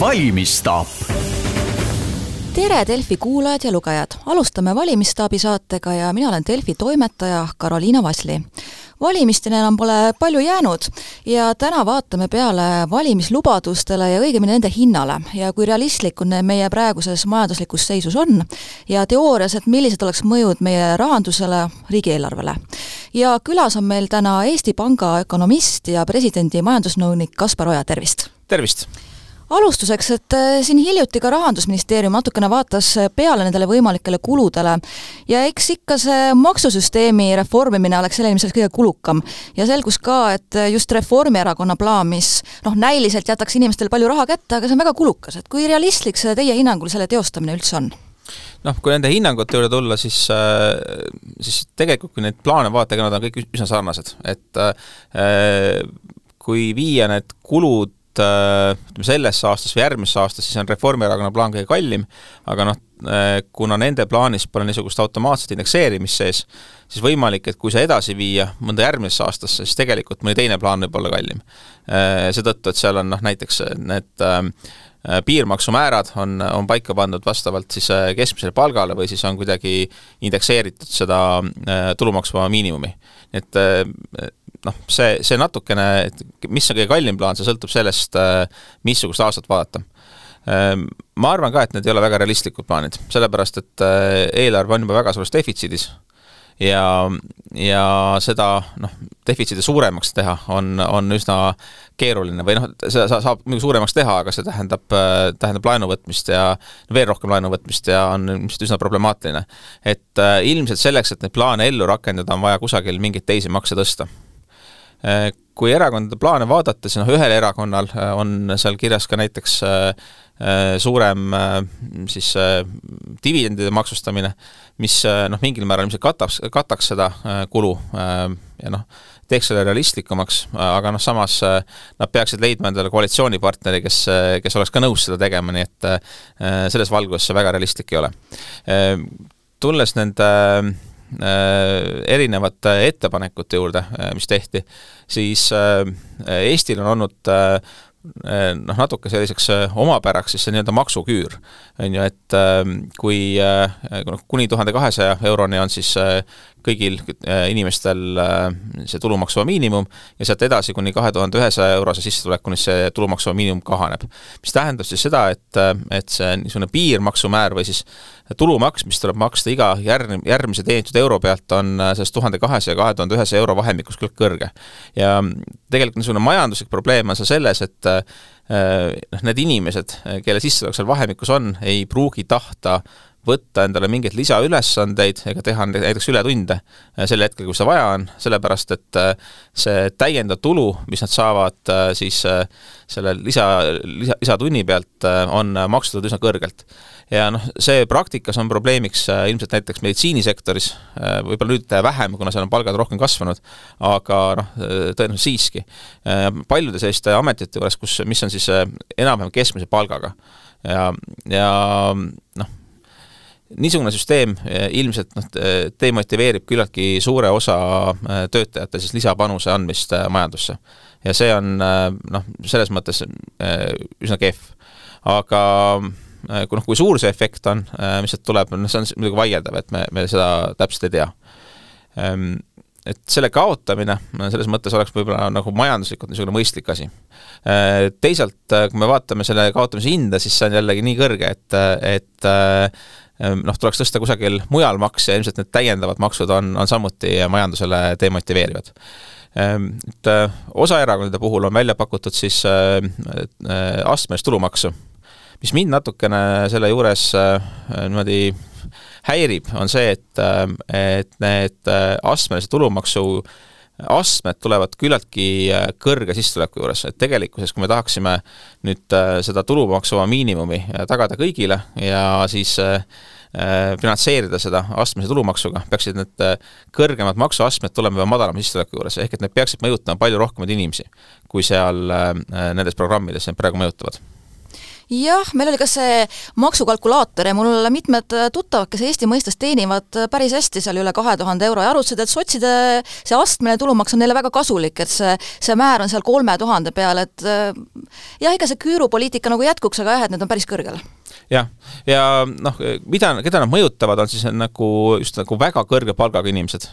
valimisstaap tere, Delfi kuulajad ja lugejad! alustame Valimisstaabi saatega ja mina olen Delfi toimetaja Karoliina Vasli. valimisteni enam pole palju jäänud ja täna vaatame peale valimislubadustele ja õigemini nende hinnale ja kui realistlikud need meie praeguses majanduslikus seisus on ja teoorias, et millised oleks mõjud meie rahandusele, riigieelarvele. ja külas on meil täna Eesti Panga ökonomist ja presidendi majandusnõunik Kaspar Oja, tervist! tervist! Alustuseks, et äh, siin hiljuti ka Rahandusministeerium natukene vaatas äh, peale nendele võimalikele kuludele ja eks ikka see maksusüsteemi reformimine oleks selle ilmselt kõige kulukam. ja selgus ka, et äh, just Reformierakonna plaan, mis noh, näiliselt jätaks inimestele palju raha kätte, aga see on väga kulukas, et kui realistlik see teie hinnangul selle teostamine üldse on? noh, kui nende hinnangute juurde tulla, siis, siis tegelikult kui neid plaane vaadata, ega nad on kõik üsna sarnased, et kui viia need kulud Äh, ütleme, sellesse aastasse või järgmisse aastasse, siis on Reformierakonna plaan kõige kallim, aga noh, äh, kuna nende plaanis pole niisugust automaatset indekseerimist sees, siis võimalik, et kui see edasi viia mõnda järgmisse aastasse, siis tegelikult mõni teine plaan võib olla kallim. Äh, seetõttu, et seal on noh, näiteks need piirmaksumäärad on, on paika pandud vastavalt siis keskmisele palgale või siis on kuidagi indekseeritud seda tulumaksuvaba miinimumi. et noh, see, see natukene, et mis on kõige kallim plaan, see sõltub sellest, äh, missugust aastat vaadata. Ähm, ma arvan ka, et need ei ole väga realistlikud plaanid, sellepärast et äh, eelarve on juba väga suures defitsiidis ja, ja seda noh, defitsiidi suuremaks teha on, on üsna keeruline või noh, seda saab muidugi suuremaks teha, aga see tähendab, äh, tähendab laenu võtmist ja veel rohkem laenu võtmist ja on ilmselt üsna problemaatiline. et ilmselt selleks, et neid plaane ellu rakendada, on vaja kusagil mingeid teisi makse tõsta kui erakondade plaane vaadata, siis noh, ühel erakonnal äh, on seal kirjas ka näiteks äh, suurem siis dividendide maksustamine, mis noh, mingil määral ilmselt kataks, kataks seda kulu ja noh, teeks selle realistlikumaks, aga noh, samas nad peaksid leidma endale koalitsioonipartneri, kes, kes oleks ka nõus seda tegema, nii et selles valguses see väga realistlik ei ole. Tulles nende Äh, erinevate ettepanekute juurde, äh, mis tehti, siis äh, Eestil on olnud noh, natuke selliseks omapäraks siis see nii-öelda maksuküür, on ju, et kui noh, kuni tuhande kahesaja euroni on siis kõigil inimestel see tulumaksuvaba miinimum ja sealt edasi kuni kahe tuhande ühesaja eurose sissetulekuni see tulumaksuvaba miinimum kahaneb. mis tähendab siis seda, et, et see niisugune piirmaksumäär või siis tulumaks, mis tuleb maksta iga järg-, järgmise teenitud euro pealt, on äh, sellest tuhande kahesaja ja kahe tuhande ühesaja euro vahemikus küll kõrge. ja tegelikult niisugune majanduslik probleem on see selles, et äh, noh, need inimesed, kelle sissetulek seal vahemikus on, ei pruugi tahta võtta endale mingeid lisaülesandeid ega teha näiteks ületunde äh, sel hetkel, kui seda vaja on, sellepärast et see täiendav tulu, mis nad saavad siis selle lisa, lisa, lisatunni pealt, on maksustatud üsna kõrgelt ja noh, see praktikas on probleemiks äh, ilmselt näiteks meditsiinisektoris, äh, võib-olla nüüd vähem, kuna seal on palgad rohkem kasvanud, aga noh, äh, tõenäoliselt siiski. paljude selliste ametite juures, kus, mis on siis enam-vähem keskmise palgaga ja, ja noh, niisugune süsteem ilmselt noh, demotiveerib küllaltki suure osa töötajate siis lisapanuse andmist majandusse. ja see on noh, selles mõttes üsna kehv. aga kui noh, kui suur see efekt on, mis sealt tuleb, noh see on muidugi vaieldav, et me, me seda täpselt ei tea. Ehm, et selle kaotamine selles mõttes oleks võib-olla nagu majanduslikult niisugune mõistlik asi. Teisalt, kui me vaatame selle kaotamise hinda, siis see on jällegi nii kõrge, et, et noh, tuleks tõsta kusagil mujal makse ilmselt need täiendavad maksud on, on samuti majandusele demotiveerivad. Ehm, et osa erakondade puhul on välja pakutud siis astmelist tulumaksu mis mind natukene selle juures äh, niimoodi häirib, on see, et, äh, et need äh, astmelise tulumaksu astmed tulevad küllaltki kõrge sissetuleku juures, et tegelikkuses, kui me tahaksime nüüd seda tulumaksuvaba miinimumi tagada kõigile ja siis finantseerida seda astmelise tulumaksuga, peaksid need kõrgemad maksuastmed tulema juba madalama sissetuleku juures, ehk et need peaksid mõjutama palju rohkemaid inimesi, kui seal nendes programmides need praegu mõjutavad jah, meil oli ka see maksukalkulaator ja mul mitmed tuttavad, kes Eesti mõistes teenivad päris hästi seal üle kahe tuhande euro ja arutasid, et sotside see astmeline tulumaks on neile väga kasulik, et see, see määr on seal kolme tuhande peal, et jah, ega see küürupoliitika nagu jätkuks, aga jah, et need on päris kõrgel jah, ja noh, mida, keda nad mõjutavad, on siis nagu just nagu väga kõrge palgaga inimesed.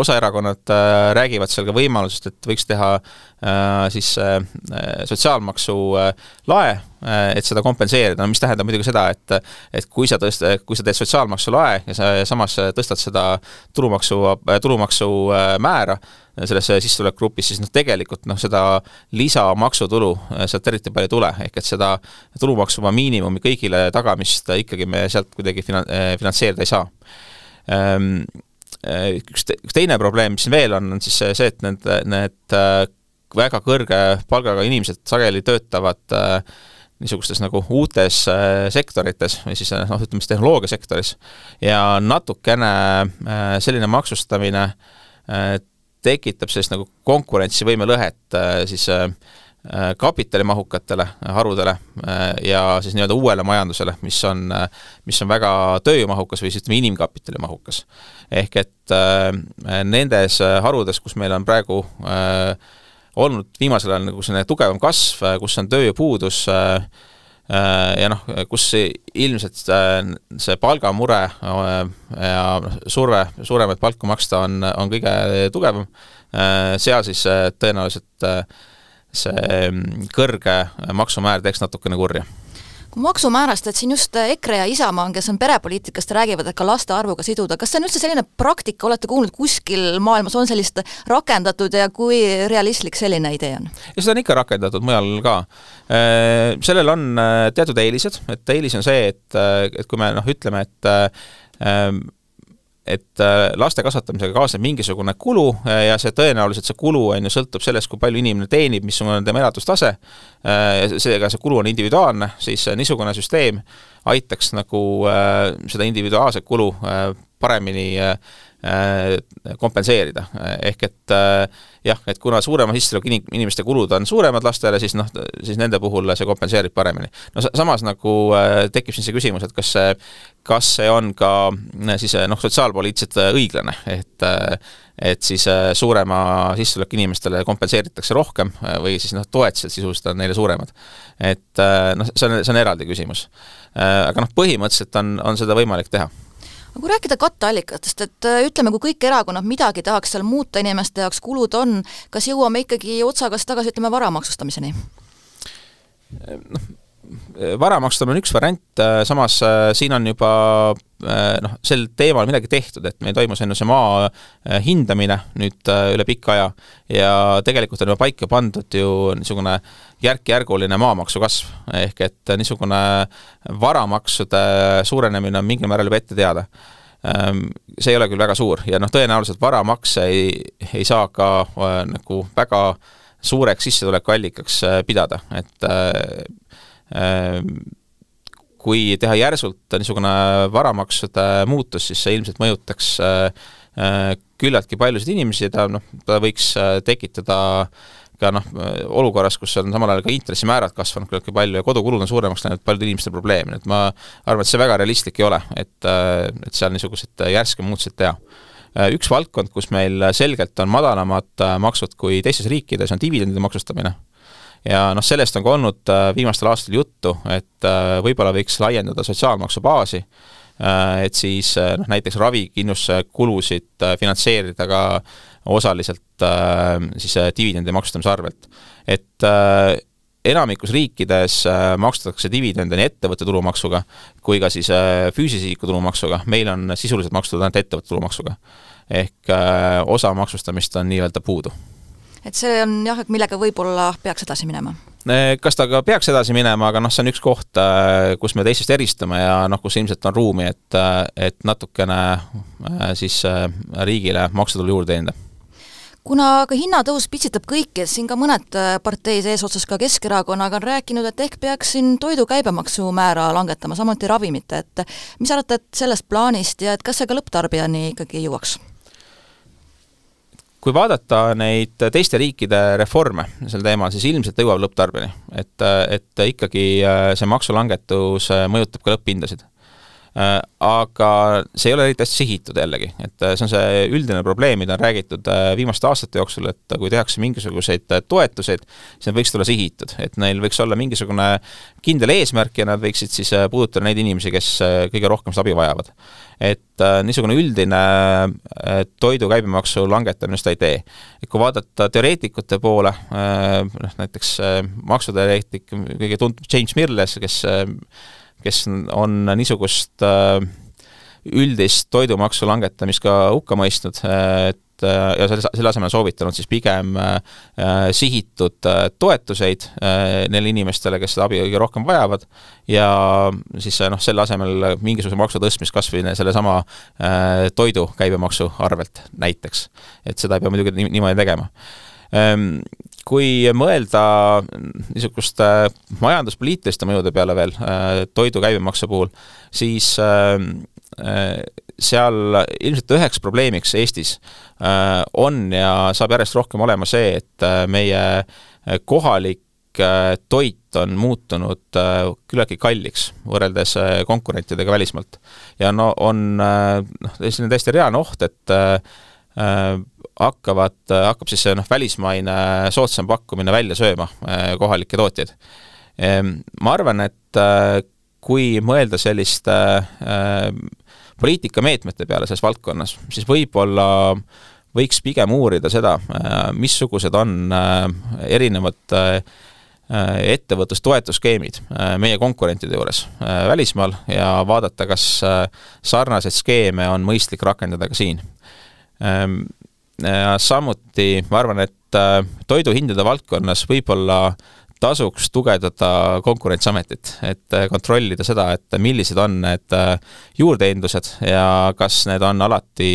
osa erakonnad äh, räägivad seal ka võimalusest, et võiks teha äh, siis äh, sotsiaalmaksu lae, et seda kompenseerida, no mis tähendab muidugi seda, et et kui sa tõst-, kui sa teed sotsiaalmaksu lae ja sa samas tõstad seda tulumaksu, tulumaksu määra, selles sissetulekugrupis, siis noh, tegelikult noh, seda lisamaksutulu äh, sealt eriti palju ei tule, ehk et seda tulumaksuvaba miinimumi kõigile tagamist ikkagi me sealt kuidagi fina-, äh, finantseerida ei saa. Ähm, äh, üks, üks teine probleem, mis siin veel on, on siis see, et need, need väga kõrge palgaga inimesed sageli töötavad niisugustes nagu uutes sektorites või siis noh, ütleme siis tehnoloogiasektoris ja natukene selline maksustamine tekitab sellist nagu konkurentsivõime lõhet äh, siis äh, äh, kapitalimahukatele harudele ja siis nii-öelda uuele majandusele, mis on, mis on väga tööjõumahukas või siis ütleme, inimkapitali mahukas. ehk et nendes harudes, kus meil on praegu olnud viimasel ajal nagu selline tugevam kasv, kus on tööjõupuudus, ja noh, kus ilmselt see palgamure ja surve suuremaid palku maksta on, on kõige tugevam, seal siis tõenäoliselt see mm, kõrge maksumäär teeks natukene kurja maksumäärast, et siin just EKRE ja Isamaa, kes on perepoliitikast, räägivad, et ka laste arvuga siduda, kas see on üldse selline praktika, olete kuulnud, kuskil maailmas on sellist rakendatud ja kui realistlik selline idee on? ja seda on ikka rakendatud mujal ka. Äh, sellel on äh, teatud eelised, et eelis on see, et, äh, et kui me noh, ütleme, et et äh, laste kasvatamisega kaasneb mingisugune kulu äh, ja see tõenäoliselt, see kulu on ju, sõltub sellest, kui palju inimene teenib, missugune on tema elatustase, äh, seega see kulu on individuaalne, siis niisugune süsteem aitaks nagu seda individuaalset kulu paremini kompenseerida, ehk et jah, et kuna suurema sissetuleku inimeste kulud on suuremad lastele, siis noh, siis nende puhul see kompenseerib paremini. no samas nagu tekib siin see küsimus, et kas see kas see on ka äh, siis äh, noh, sotsiaalpoliitiliselt äh, õiglane, et et siis suurema sissetuleku inimestele kompenseeritakse rohkem või siis noh, toetused sisuliselt on neile suuremad. et noh, see on, see on eraldi küsimus. aga noh, põhimõtteliselt on, on seda võimalik teha kui rääkida katteallikatest, et ütleme, kui kõik erakonnad midagi tahaks seal muuta inimeste jaoks, kulud on, kas jõuame ikkagi otsaga tagasi, ütleme, vara maksustamiseni? noh, vara maksustamine on üks variant, äh, samas äh, siin on juba äh, noh, sel teemal midagi tehtud, et meil toimus enne see maa hindamine nüüd üle pika aja ja tegelikult on juba paika pandud ju niisugune järk-järguline maamaksu kasv, ehk et niisugune varamaksude suurenemine on mingil määral juba ette teada. Ähm, see ei ole küll väga suur ja noh, tõenäoliselt varamakse ei, ei saa ka nagu väga suureks sissetulekuallikaks pidada, et kui teha järsult niisugune varamaksude muutus, siis see ilmselt mõjutaks äh, äh, küllaltki paljusid inimesi, ta noh, ta võiks äh, tekitada ka noh, olukorras, kus on samal ajal ka intressimäärad kasvanud küllaltki palju ja kodukulud on suuremaks läinud, paljudel inimestel probleeme, nii et ma arvan, et see väga realistlik ei ole, et, et seal niisuguseid järske muutuseid teha. Üks valdkond, kus meil selgelt on madalamad maksud kui teistes riikides, on dividendide maksustamine ja noh, sellest on ka olnud äh, viimastel aastatel juttu, et äh, võib-olla võiks laiendada sotsiaalmaksu baasi, äh, et siis noh, näiteks ravikindlustuskulusid finantseerida ka osaliselt siis dividendi maksustamise arvelt. et enamikus riikides maksustatakse dividende nii ettevõtte tulumaksuga kui ka siis füüsilise isiku tulumaksuga, meil on sisuliselt maksustatud ainult ettevõtte tulumaksuga. ehk osa maksustamist on nii-öelda puudu et see on jah, et millega võib-olla peaks edasi minema kas ta ka peaks edasi minema, aga noh, see on üks koht, äh, kus me teistest eristume ja noh, kus ilmselt on ruumi, et, äh, et natukene äh, siis riigile maksutulu juurde teenida kuna ka hinnatõus pitsitab kõiki, et siin ka mõned parteis eesotsas ka Keskerakonnaga on rääkinud, et ehk peaks siin toidu käibemaksumäära langetama, samuti ravimite, et mis arvate et sellest plaanist ja et kas see ka lõpptarbijani ikkagi jõuaks? Kui vaadata neid teiste riikide reforme sel teemal, siis ilmselt jõuab lõpptarbijani. et, et ikkagi see maksulangetus mõjutab ka lõpphindasid Äh, aga see ei ole eriti hästi sihitud jällegi, et äh, see on see üldine probleem, mida on räägitud äh, viimaste aastate jooksul, et kui tehakse mingisuguseid toetuseid, siis need võiks tulla sihitud, et neil võiks olla mingisugune kindel eesmärk ja nad võiksid siis puudutada neid inimesi, kes kõige rohkem seda abi vajavad. et niisugune üldine toidu käibemaksu langetamine seda ei tee. et kui vaadata teoreetikute poole, noh näiteks maksuteoreetik, kõige tuntum James Mirles, kes kes on niisugust äh, üldist toidumaksu langetamist ka hukka mõistnud, et äh, ja selle, selle asemel soovitanud siis pigem äh, sihitud toetuseid neile inimestele, kes seda abi kõige rohkem vajavad, ja siis noh, selle asemel mingisuguse maksu tõstmist kas või sellesama toidu käibemaksu arvelt näiteks. et seda ei pea muidugi niimoodi tegema Ehm, kui mõelda niisuguste majanduspoliitiliste mõjude peale veel äh, toidu käibemaksu puhul, siis ähm, äh, seal ilmselt üheks probleemiks Eestis äh, on ja saab järjest rohkem olema see, et meie kohalik toit on muutunud küllaltki kalliks võrreldes konkurentidega välismaalt. ja no on noh, selline täiesti reaalne oht, et Äh, hakkavad, hakkab siis see noh, välismaine soodsam pakkumine välja sööma äh, kohalikke tootjaid. Ehm, ma arvan, et kui mõelda selliste poliitikameetmete peale selles valdkonnas, siis võib-olla võiks pigem uurida seda, missugused on erinevad ettevõtlustoetusskeemid meie konkurentide juures välismaal ja vaadata, kas sarnaseid skeeme on mõistlik rakendada ka siin Ehm, samuti ma arvan, et äh, toiduhindade valdkonnas võib-olla tasuks tugevdada Konkurentsiametit, et äh, kontrollida seda, et millised on need äh, juurdehindlused ja kas need on alati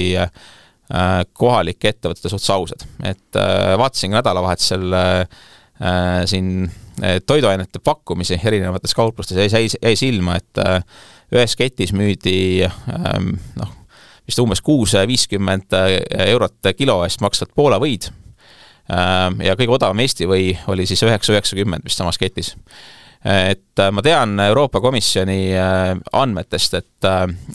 kohalike ettevõtete suhtes ausad. et vaatasin ka nädalavahetusel siin toiduainete pakkumisi erinevates kauplustes ja jäi, jäi silma, et ühes ketis müüdi noh, vist umbes kuus viiskümmend äh, eurot kilo eest maksvat Poola võid. Ähm, ja kõige odavam Eesti või oli siis üheksa üheksakümmend vist samas ketis. et äh, ma tean Euroopa Komisjoni äh, andmetest, et,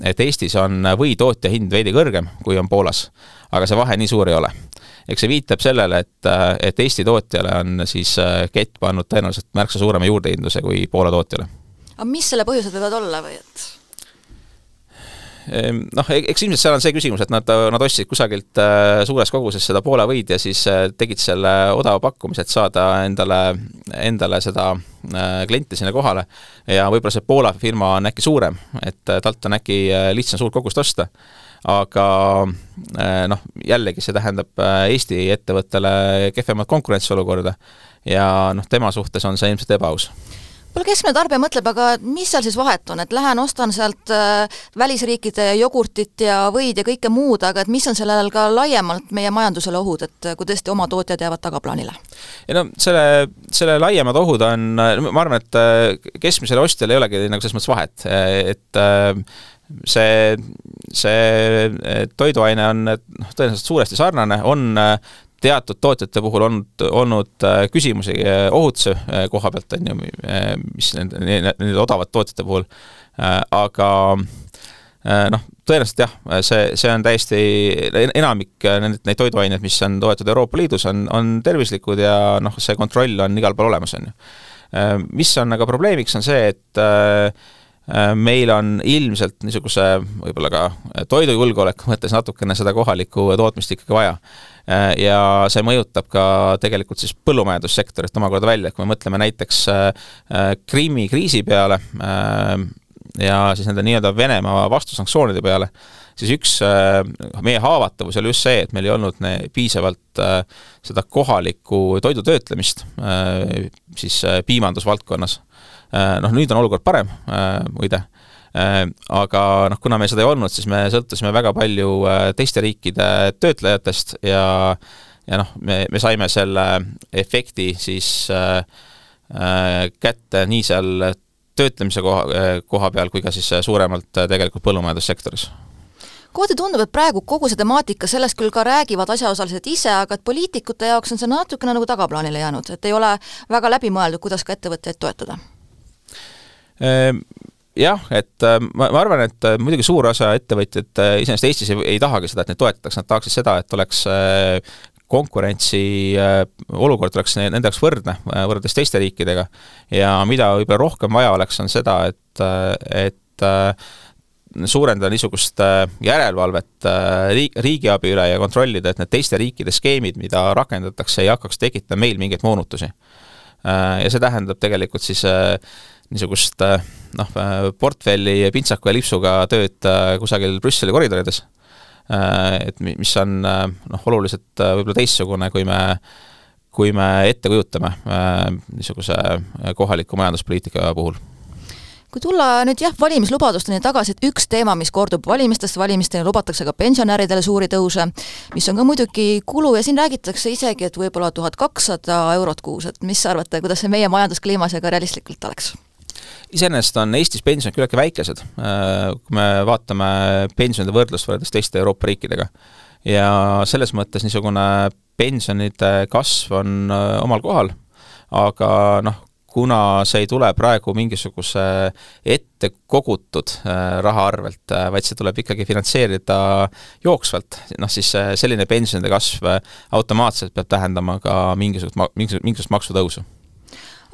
et Eestis on võitootja hind veidi kõrgem, kui on Poolas, aga see vahe nii suur ei ole eks see viitab sellele, et, et Eesti tootjale on siis kett pannud tõenäoliselt märksa suurema juurdehindluse kui Poola tootjale. aga mis selle põhjused võivad olla või et? Ehm, noh, e-, eks ilmselt seal on see küsimus, et nad, nad ostsid kusagilt äh, suures koguses seda Poola võid ja siis äh, tegid selle odava pakkumise, et saada endale, endale seda äh, klienti sinna kohale. ja võib-olla see Poola firma on äkki suurem, et talt on äkki lihtsam suurt kogust osta. Aga noh, jällegi see tähendab Eesti ettevõttele kehvemat konkurentsiolukorda. Ja noh, tema suhtes on see ilmselt ebaaus kuule, keskmine tarbija mõtleb, aga mis seal siis vahet on, et lähen ostan sealt äh, välisriikide jogurtit ja võid ja kõike muud, aga et mis on sellel ka laiemalt meie majandusele ohud, et kui tõesti oma tootjad jäävad tagaplaanile? ei no selle, selle laiemad ohud on, ma arvan, et äh, keskmisele ostjale ei olegi nagu selles mõttes vahet, et äh, see, see toiduaine on noh, tõenäoliselt suuresti sarnane, on teatud tootjate puhul olnud, olnud äh, küsimusi äh, ohutuse äh, koha pealt, on ju, mis nende, nende odavate tootjate puhul, aga noh, tõenäoliselt jah, see, see on täiesti, enamik neid, neid toiduaineid, mis on toetud Euroopa Liidus, on, on tervislikud ja noh, see kontroll on igal pool olemas, on ju. Mis on aga probleemiks, on see, et meil on ilmselt niisuguse võib-olla ka toidujulgeoleku mõttes natukene seda kohalikku tootmist ikkagi vaja Äh, ja see mõjutab ka tegelikult siis põllumajandussektorit omakorda välja, kui me mõtleme näiteks äh, äh, Krimmi kriisi peale ja siis nende nii-öelda Venemaa vastusanktsioonide peale, siis üks meie haavatavus oli just see, et meil ei olnud piisavalt seda kohalikku toidu töötlemist siis piimandusvaldkonnas. Noh, nüüd on olukord parem, muide Äh, aga noh, kuna meil seda ei olnud, siis me sõltusime väga palju äh, teiste riikide töötlejatest ja ja noh, me, me saime selle efekti siis äh, äh, kätte nii seal töötlemise koha, koha peal kui ka siis suuremalt tegelikult põllumajandussektoris. Kohati tundub, et praegu kogu see temaatika, sellest küll ka räägivad asjaosalised ise, aga et poliitikute jaoks on see natukene nagu tagaplaanile jäänud, et ei ole väga läbimõeldud, kuidas ka ettevõtjaid toetada. Ehm, jah, et äh, ma, ma arvan, et äh, muidugi suur osa ettevõtjaid äh, iseenesest Eestis ei, ei tahagi seda, et neid toetatakse, nad tahaksid seda, et oleks konkurentsi olukord oleks nende jaoks võrdne võrreldes teiste riikidega ja mida võib-olla rohkem vaja oleks, on seda, et, et suurendada niisugust järelevalvet riik, riigiabi üle ja kontrollida, et need teiste riikide skeemid, mida rakendatakse, ei hakkaks tekitama meil mingeid moonutusi. Ja see tähendab tegelikult siis niisugust noh, portfelli pintsaku ja lipsuga tööd äh, kusagil Brüsseli koridorides, äh, et mis on äh, noh, oluliselt võib-olla teistsugune, kui me kui me ette kujutame niisuguse kohaliku majanduspoliitika puhul. Kui tulla nüüd jah, valimislubadusteni tagasi, et üks teema, mis kordub valimistest valimisteni, lubatakse ka pensionäridele suuri tõuse, mis on ka muidugi kulu ja siin räägitakse isegi, et võib-olla tuhat kakssada eurot kuus, et mis arvate, kuidas see meie majanduskliimas ja ka realistlikult oleks? Iseenesest on Eestis pensionid küllaltki väikesed, äh, kui me vaatame pensionide võrdlust võrreldes teiste Euroopa riikidega. ja selles mõttes niisugune pensionide kasv on äh, omal kohal, aga noh, kuna see ei tule praegu mingisuguse ette kogutud äh, raha arvelt, vaid see tuleb ikkagi finantseerida jooksvalt, noh siis selline pensionide kasv automaatselt peab tähendama ka mingisugust mingisugust, mingisugust maksutõusu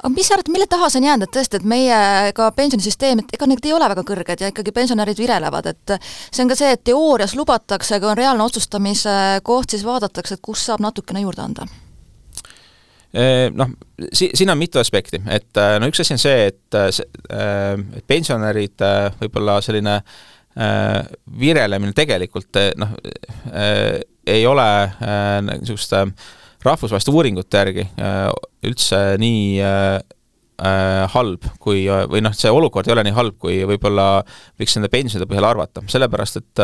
aga mis sa arvad, mille taha see on jäänud, et tõesti, et meie ka pensionisüsteem, et ega need ei ole väga kõrged ja ikkagi pensionärid virelevad, et see on ka see, et teoorias lubatakse, aga on reaalne otsustamise koht, siis vaadatakse, et kus saab natukene juurde anda. Noh, si-, siin on mitu aspekti, et no üks asi on see, et see, et pensionärid võib-olla selline virelemine tegelikult noh, ei ole niisugust rahvusvaheliste uuringute järgi äh, üldse nii äh, äh, halb, kui, või noh, see olukord ei ole nii halb, kui võib-olla võiks nende pensionide põhjal arvata, sellepärast et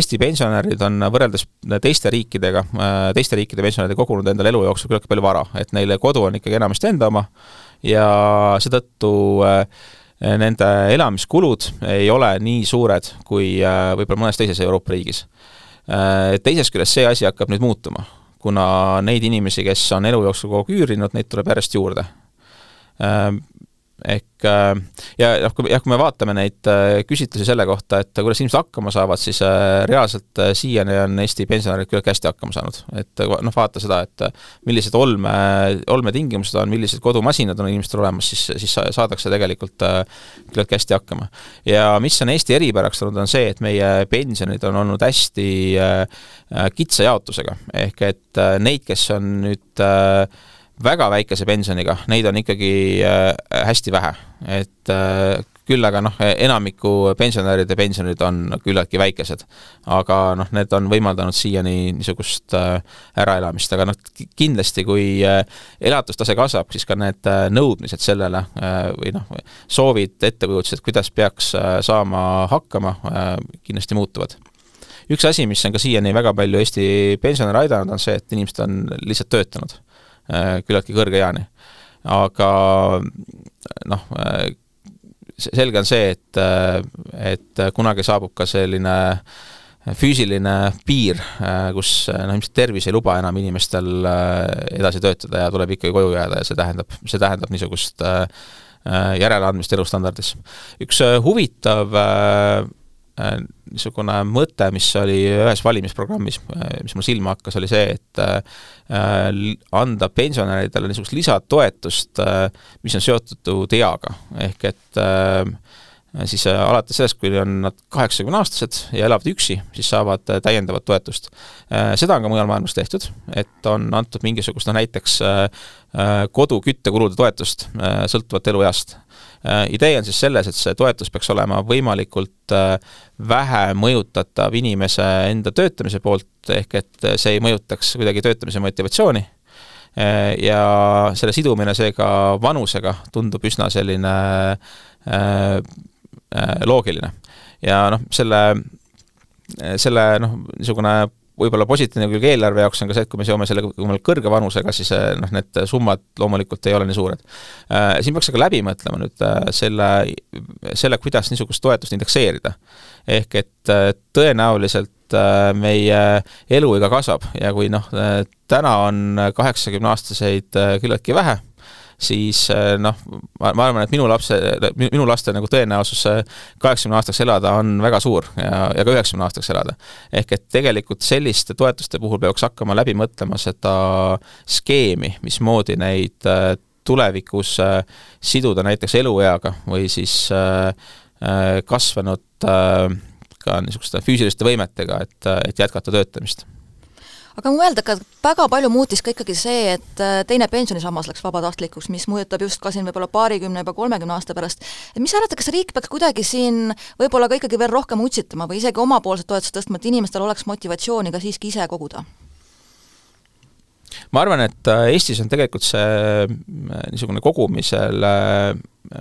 Eesti pensionärid on võrreldes teiste riikidega, teiste riikide pensionärid kogunud endale elu jooksul küllaltki palju vara, et neile kodu on ikkagi enamasti enda oma ja seetõttu nende elamiskulud ei ole nii suured kui võib-olla mõnes teises Euroopa riigis. Teisest küljest see asi hakkab nüüd muutuma kuna neid inimesi, kes on elu jooksul kogu aeg üürinud, neid tuleb järjest juurde. Ehk äh, ja noh, kui jah, kui me vaatame neid äh, küsitlusi selle kohta, et kuidas inimesed hakkama saavad, siis äh, reaalselt siiani on Eesti pensionärid küllaltki hästi hakkama saanud. et noh, vaata seda, et millised olme, olmetingimused on, millised kodumasinad on inimestel olemas, siis, siis saadakse tegelikult küllaltki hästi hakkama. ja mis on Eesti eripäraks olnud, on see, et meie pensionid on olnud hästi kitsa jaotusega, ehk et neid, kes on nüüd äh, väga väikese pensioniga, neid on ikkagi äh, hästi vähe, et äh, küll aga noh, enamiku pensionäride pensionid on küllaltki väikesed. aga noh, need on võimaldanud siiani niisugust äh, äraelamist, aga noh, kindlasti kui elatustase kasvab, siis ka need nõudmised sellele või noh, soovid, ettekujutused, kuidas peaks saama hakkama, kindlasti muutuvad. Üks asi, mis on ka siiani väga palju Eesti pensionäre aidanud, on see, et inimesed on lihtsalt töötanud küllaltki kõrge eani. aga noh, äh, selge on see, et, äh, et kunagi saabub ka selline füüsiline piir, kus noh, ilmselt tervis ei luba enam inimestel edasi töötada ja tuleb ikkagi koju jääda ja see tähendab, see tähendab niisugust järeleandmist elustandardis. üks huvitav Äh, niisugune mõte, mis oli ühes valimisprogrammis, äh, mis mul silma hakkas, oli see, et äh, anda pensionäridele niisugust lisatoetust, mis on seotud eaga, ehk et siis alates sellest, kui on nad kaheksakümneaastased ja elavad üksi, siis saavad täiendavat toetust. Seda on ka mujal maailmas tehtud, et on antud mingisugust, no näiteks kodu küttekulude toetust sõltuvalt elueast Äh, idee on siis selles, et see toetus peaks olema võimalikult äh, vähe mõjutatav inimese enda töötamise poolt, ehk et see ei mõjutaks kuidagi töötamise motivatsiooni äh, ja selle sidumine seega vanusega tundub üsna selline loogiline. ja noh, selle, selle noh, niisugune võib-olla positiivne külg eelarve jaoks on ka see, et kui me seome selle kõrge vanusega, siis eh, noh, need summad loomulikult ei ole nii suured. Siin peaks aga läbi mõtlema nüüd selle, selle, kuidas niisugust toetust indekseerida. ehk et tõenäoliselt meie eluiga kasvab ja kui noh, täna on kaheksakümneaastaseid küllaltki vähe siis eh, noh, ma, arvan, et minu lapse, minu laste nagu tõenäosus kaheksakümne aastaks elada on väga suur ja, ja ka üheksakümne aastaks elada. ehk et tegelikult selliste toetuste puhul peaks hakkama läbi mõtlema seda skeemi, mismoodi neid eh, tulevikus siduda näiteks elueaga või siis kasvanud ka niisuguste füüsiliste võimetega, et, et jätkata töötamist aga mu mõelda, et väga palju muutis ka ikkagi see, et äh, teine pensionisammas läks vabatahtlikuks, mis mõjutab just ka siin võib-olla paarikümne, juba kolmekümne aasta pärast. et mis sa arvad, kas riik peaks kuidagi siin võib-olla ka ikkagi veel rohkem utsitama või isegi omapoolset toetust tõstma, et inimestel oleks motivatsiooni ka siiski ise koguda? Ma arvan, et äh, Eestis on tegelikult see äh, niisugune kogumisel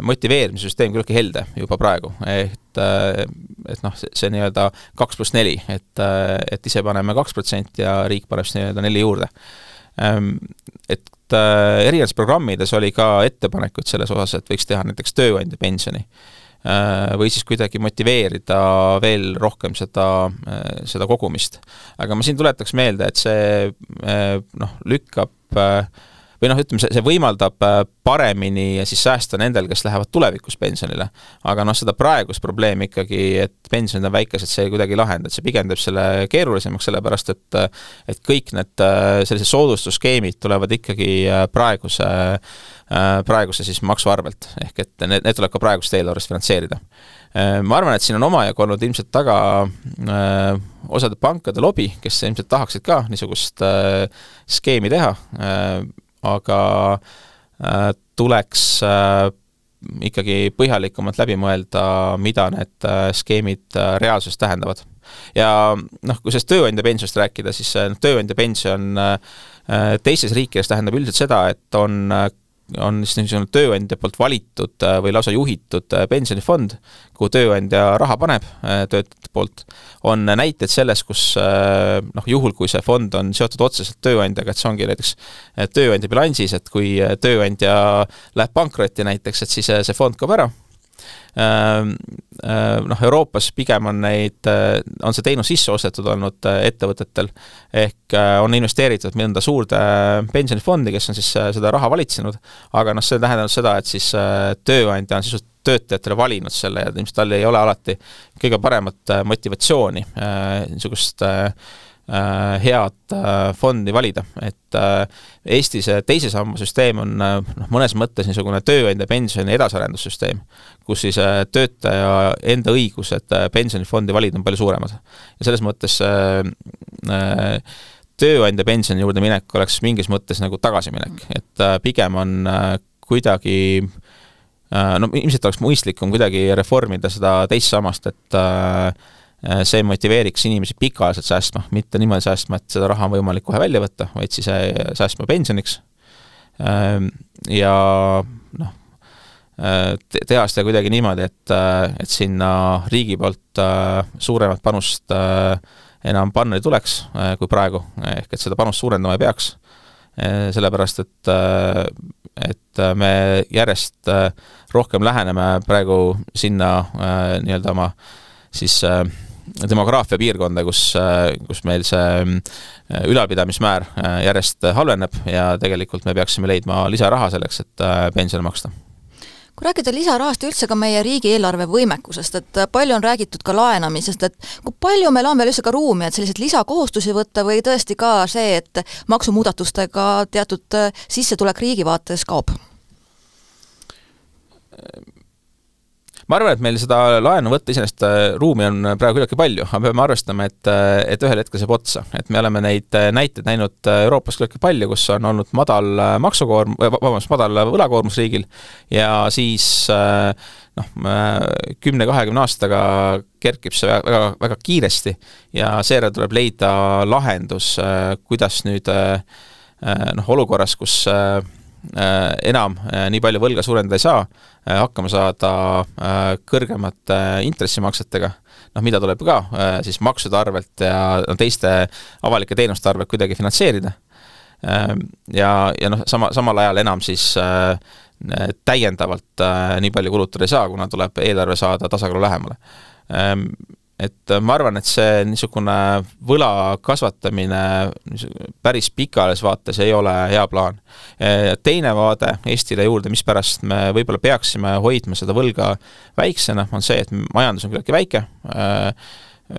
motiveerimise süsteem küllaltki helde juba praegu, et et noh, see, see nii-öelda kaks pluss neli, et, et ise paneme kaks protsenti ja riik paneb siis nii-öelda neli juurde. Ehm, et erinevates programmides oli ka ettepanekuid selles osas, et võiks teha näiteks tööandja pensioni või siis kuidagi motiveerida veel rohkem seda, seda kogumist. aga ma siin tuletaks meelde, et see noh, lükkab või noh, ütleme, see, see võimaldab äh, paremini siis säästa nendel, kes lähevad tulevikus pensionile. aga noh, seda praegust probleemi ikkagi, et pensionid on väikesed, see kuidagi ei lahenda, et see pigem teeb selle keerulisemaks, sellepärast et et kõik need äh, sellised soodustusskeemid tulevad ikkagi äh, praeguse, praeguse siis maksu arvelt, ehk et need, need tuleb ka praegusest eelarvest finantseerida. Ma arvan, et siin on omajagu olnud ilmselt taga öö, osade pankade lobi, kes ilmselt tahaksid ka niisugust öö, skeemi teha, aga äh, tuleks äh, ikkagi põhjalikumalt läbi mõelda, mida need äh, skeemid reaalsuses tähendavad. ja noh, kui sellest tööandja pensionist rääkida, siis tööandja pension teistes riikides tähendab üldiselt seda, et on on siis niisugune tööandja poolt valitud äh, või lausa juhitud äh, pensionifond, kuhu tööandja raha paneb äh, töötajate poolt, on näited sellest, kus noh, juhul kui see fond on seotud otseselt tööandjaga, et see ongi näiteks tööandja bilansis, et kui tööandja läheb pankrotti näiteks, et siis see fond kaob ära noh, Euroopas pigem on neid, eh, on see teenus sisse ostetud olnud eh, ettevõtetel, ehk eh, on investeeritud mõnda suurde pensionifondi, kes on siis seda raha valitsenud, aga noh, see tähendab seda, et siis tööandja on sisuliselt töötajatele valinud selle ja ilmselt tal ei ole alati kõige paremat motivatsiooni niisugust Äh, head äh, fondi valida, et äh, Eesti see teise samba süsteem on noh, mõnes mõttes niisugune tööandja pensioni edasiarendussüsteem, kus siis töötaja enda õigused pensionifondi valida on palju suuremad. ja selles mõttes tööandja pensioni juurde minek oleks mingis mõttes nagu tagasiminek, et pigem on kuidagi no ilmselt oleks mõistlikum kuidagi reformida seda teist sammast, et äh, Äh, see motiveeriks inimesi pikaajaliselt säästma, mitte niimoodi säästma, et seda raha on võimalik kohe välja võtta, vaid siis äh, säästma pensioniks. Ähm, ja noh, äh, teha seda kuidagi niimoodi, et, et sinna riigi poolt suuremat panust enam panna ei tuleks kui praegu, ehk et seda panust suurendama ei peaks. sellepärast, et, et me järjest rohkem läheneme praegu sinna nii-öelda oma siis äh, demograafia piirkonda, kus, kus meil see äh, ülalpidamismäär äh, järjest halveneb ja tegelikult me peaksime leidma lisaraha selleks, et äh, pensione maksta kui rääkida lisarahast ja üldse ka meie riigieelarve võimekusest, et palju on räägitud ka laenamisest, et kui palju meil on veel üldse ka ruumi, et selliseid lisakohustusi võtta või tõesti ka see, et maksumuudatustega teatud sissetulek riigi vaates kaob? Ma arvan, et meil seda laenu võtta iseenesest äh, ruumi on praegu küllaltki palju, aga peame arvestama, et, äh, et ühel hetkel saab otsa. et me oleme neid äh, näiteid näinud Euroopas küllaltki palju, kus on olnud madal maksukoorm-, vabandust, madal võlakoormus riigil ja siis noh, kümne-kahekümne aastaga kerkib see väga, väga kiiresti ja seejärel tuleb leida lahendus, kuidas nüüd noh, olukorras, kus enam nii palju võlga suurendada ei saa, Äh, hakkama saada äh, kõrgemate intressimaksetega, noh, mida tuleb ka äh, siis maksude arvelt ja no teiste avalike teenuste arvelt kuidagi finantseerida. Ja, ja noh, sama, samal ajal enam siis täiendavalt nii palju kulutada ei saa, kuna tuleb eelarve saada tasakaalu lähemale. Et ma arvan, et see niisugune võla kasvatamine päris pikaajalises vaates ei ole hea plaan. teine vaade Eestile juurde, mispärast me võib-olla peaksime hoidma seda võlga väiksena, on see, et majandus on küllaltki väike,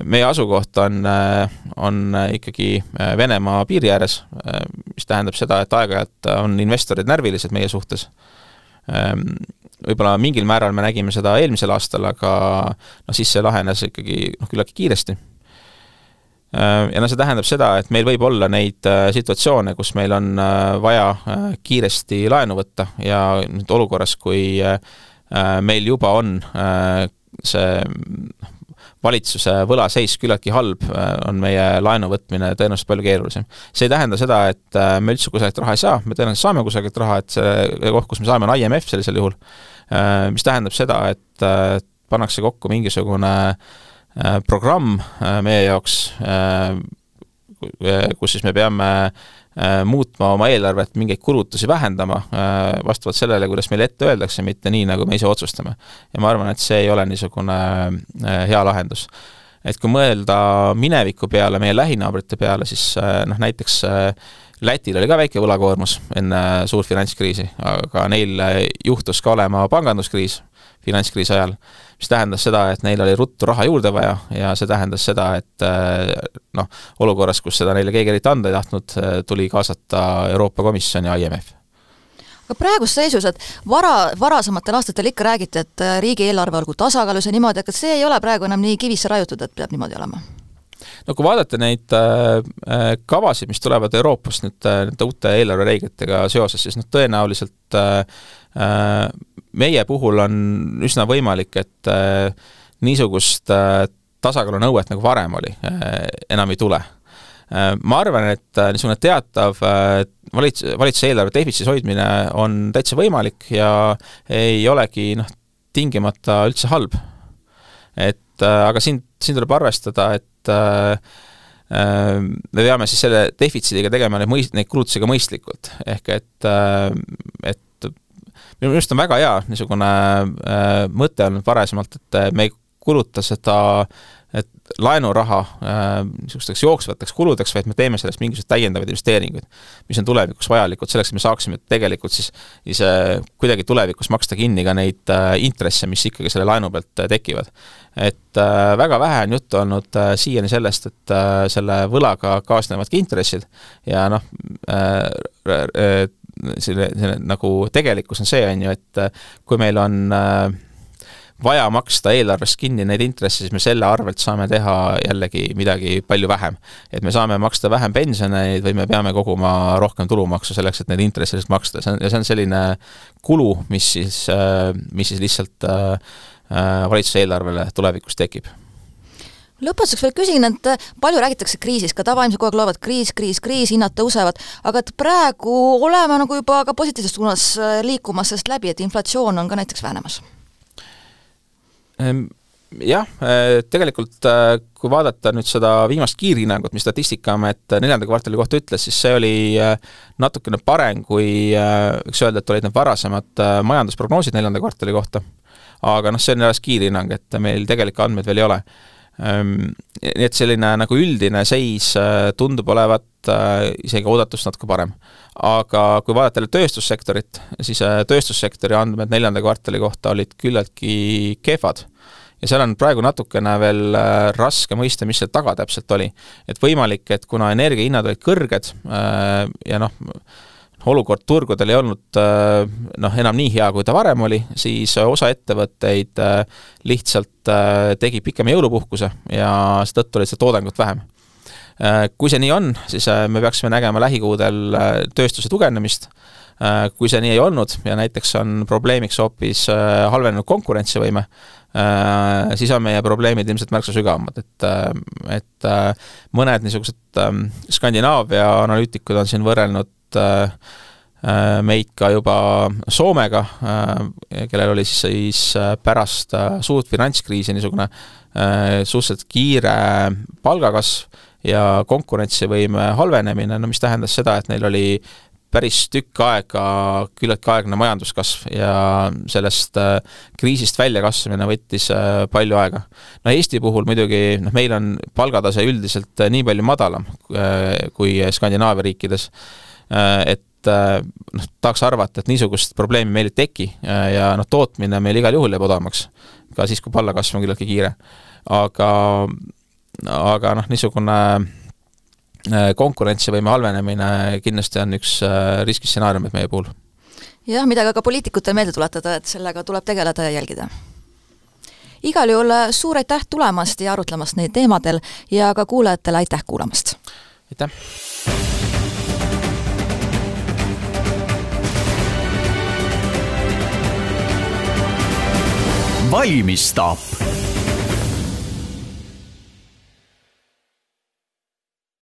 meie asukoht on, on ikkagi Venemaa piiri ääres, mis tähendab seda, et aeg-ajalt on investorid närvilised meie suhtes võib-olla mingil määral me nägime seda eelmisel aastal, aga noh, siis see lahenes ikkagi noh, küllaltki kiiresti. Äh, ja no see tähendab seda, et meil võib olla neid äh, situatsioone, kus meil on äh, vaja kiiresti laenu võtta ja nüüd olukorras, kui meil juba on see noh, valitsuse võlaseis küllaltki halb, on meie laenu võtmine tõenäoliselt palju keerulisem. see ei tähenda seda, et me üldse kusagilt raha ei saa, me tõenäoliselt saame kusagilt raha, et see koht, kus me saame, on IMF sellisel juhul Äh, mis tähendab seda, et äh, pannakse kokku mingisugune äh, programm meie jaoks, kus siis me peame muutma oma eelarvet, mingeid kulutusi vähendama vastavalt sellele, kuidas meile ette öeldakse, mitte nii, nagu me ise otsustame. ja ma arvan, et see ei ole niisugune hea lahendus. et kui mõelda mineviku peale, meie lähinaabrite peale, siis noh, näiteks Lätil oli ka väike võlakoormus enne suurt finantskriisi, aga neil juhtus ka olema panganduskriis finantskriisi ajal, mis tähendas seda, et neil oli ruttu raha juurde vaja ja see tähendas seda, et noh, olukorras, kus seda neile keegi eriti anda ei tahtnud, tuli kaasata Euroopa Komisjon ja IMF aga praeguses seisus, et vara, varasematel aastatel ikka räägiti, et riigieelarve olgu tasakaalus ja niimoodi, aga see ei ole praegu enam nii kivisse raiutud, et peab niimoodi olema? no kui vaadata neid äh, äh, kavasid, mis tulevad Euroopast nüüd äh, nende uute eelarvereeglitega seoses, siis noh, tõenäoliselt äh, äh, meie puhul on üsna võimalik, et äh, niisugust äh, tasakaalunõuet, nagu varem oli äh,, enam ei tule äh, ma arvan, et äh, niisugune teatav valits-, valitsuse eelarve defitsiidis hoidmine on täitsa võimalik ja ei olegi noh, tingimata üldse halb. et aga siin, siin tuleb arvestada, et äh, äh, me peame siis selle defitsiidiga tegema neid mõist-, neid kulutusi ka mõistlikult, ehk et, äh, et minu meelest on väga hea niisugune mõte olnud varasemalt, et me ei kuluta seda et laenuraha niisugusteks jooksvateks kuludeks, vaid me teeme sellest mingisuguseid täiendavaid investeeringuid, mis on tulevikus vajalikud selleks, et me saaksime tegelikult siis ise kuidagi tulevikus maksta kinni ka neid intresse, mis ikkagi selle laenu pealt tekivad. Et äh, väga vähe on juttu olnud äh, siiani sellest, et äh, selle võlaga kaasnevadki intressid ja noh äh,, äh, selle, selle nagu tegelikkus on see, on ju, et äh, kui meil on äh, vaja maksta eelarvest kinni neid intresse, siis me selle arvelt saame teha jällegi midagi palju vähem. et me saame maksta vähem pensioneid või me peame koguma rohkem tulumaksu selleks, et neid intresse lihtsalt maksta, see on, ja see on selline kulu, mis siis, mis siis lihtsalt äh, Äh, valitsuse eelarvele tulevikus tekib lõpetuseks veel küsin, et palju räägitakse kriisist, ka tavainimesed kogu aeg loevad kriis, kriis, kriis, hinnad tõusevad, aga et praegu oleme nagu juba ka positiivses suunas äh, liikumas sellest läbi, et inflatsioon on ka näiteks vähenemas? Ehm, jah, äh, tegelikult kui vaadata nüüd seda viimast kiirhinnangut, mis Statistikaamet neljanda kvartali kohta ütles, siis see oli natukene parem kui võiks öelda, et olid need varasemad majandusprognoosid neljanda kvartali kohta aga noh, see on alles kiirhinnang, et meil tegelikke andmeid veel ei ole. Ehm, nii et selline nagu üldine seis äh, tundub olevat äh, isegi oodatust natuke parem. aga kui vaadata jälle tööstussektorit, siis äh, tööstussektori andmed neljanda kvartali kohta olid küllaltki kehvad ja seal on praegu natukene veel raske mõista, mis seal taga täpselt oli. et võimalik, et kuna energiahinnad olid kõrged ja noh, olukord turgudel ei olnud äh, noh, enam nii hea, kui ta varem oli, siis osa ettevõtteid äh, lihtsalt äh, tegi pikema jõulupuhkuse ja seetõttu oli seda toodangut vähem. Kui see nii on, siis me peaksime nägema lähikuudel tööstuse tugevnemist, kui see nii ei olnud ja näiteks on probleemiks hoopis halvenenud konkurentsivõime, siis on meie probleemid ilmselt märksa sügavamad, et, et mõned niisugused Skandinaavia analüütikud on siin võrrelnud äh, Äh, meid ka juba Soomega, äh, kellel oli siis, siis äh, pärast suurt finantskriisi niisugune suhteliselt kiire palgakasv ja konkurentsivõime halvenemine, no mis tähendas seda, et neil oli päris tükk aega küllaltki aeglane majanduskasv ja sellest äh, kriisist väljakasvamine võttis äh, palju aega. no Eesti puhul muidugi noh, meil on palgatase üldiselt nii palju madalam kui Skandinaavia riikides, et noh, tahaks arvata, et niisugust probleemi meil ei teki ja noh, tootmine meil igal juhul jääb odavamaks, ka siis, kui palgakasv on küllaltki kiire. aga, aga noh, niisugune Äh, konkurentsivõime halvenemine kindlasti on üks äh, riskistsenaariumid meie puhul. jah, mida ka, ka poliitikutel meelde tuletada, et sellega tuleb tegeleda ja jälgida. igal juhul äh, suur aitäh tulemast ja arutlemast neil teemadel ja ka kuulajatele aitäh kuulamast! aitäh! Valmistab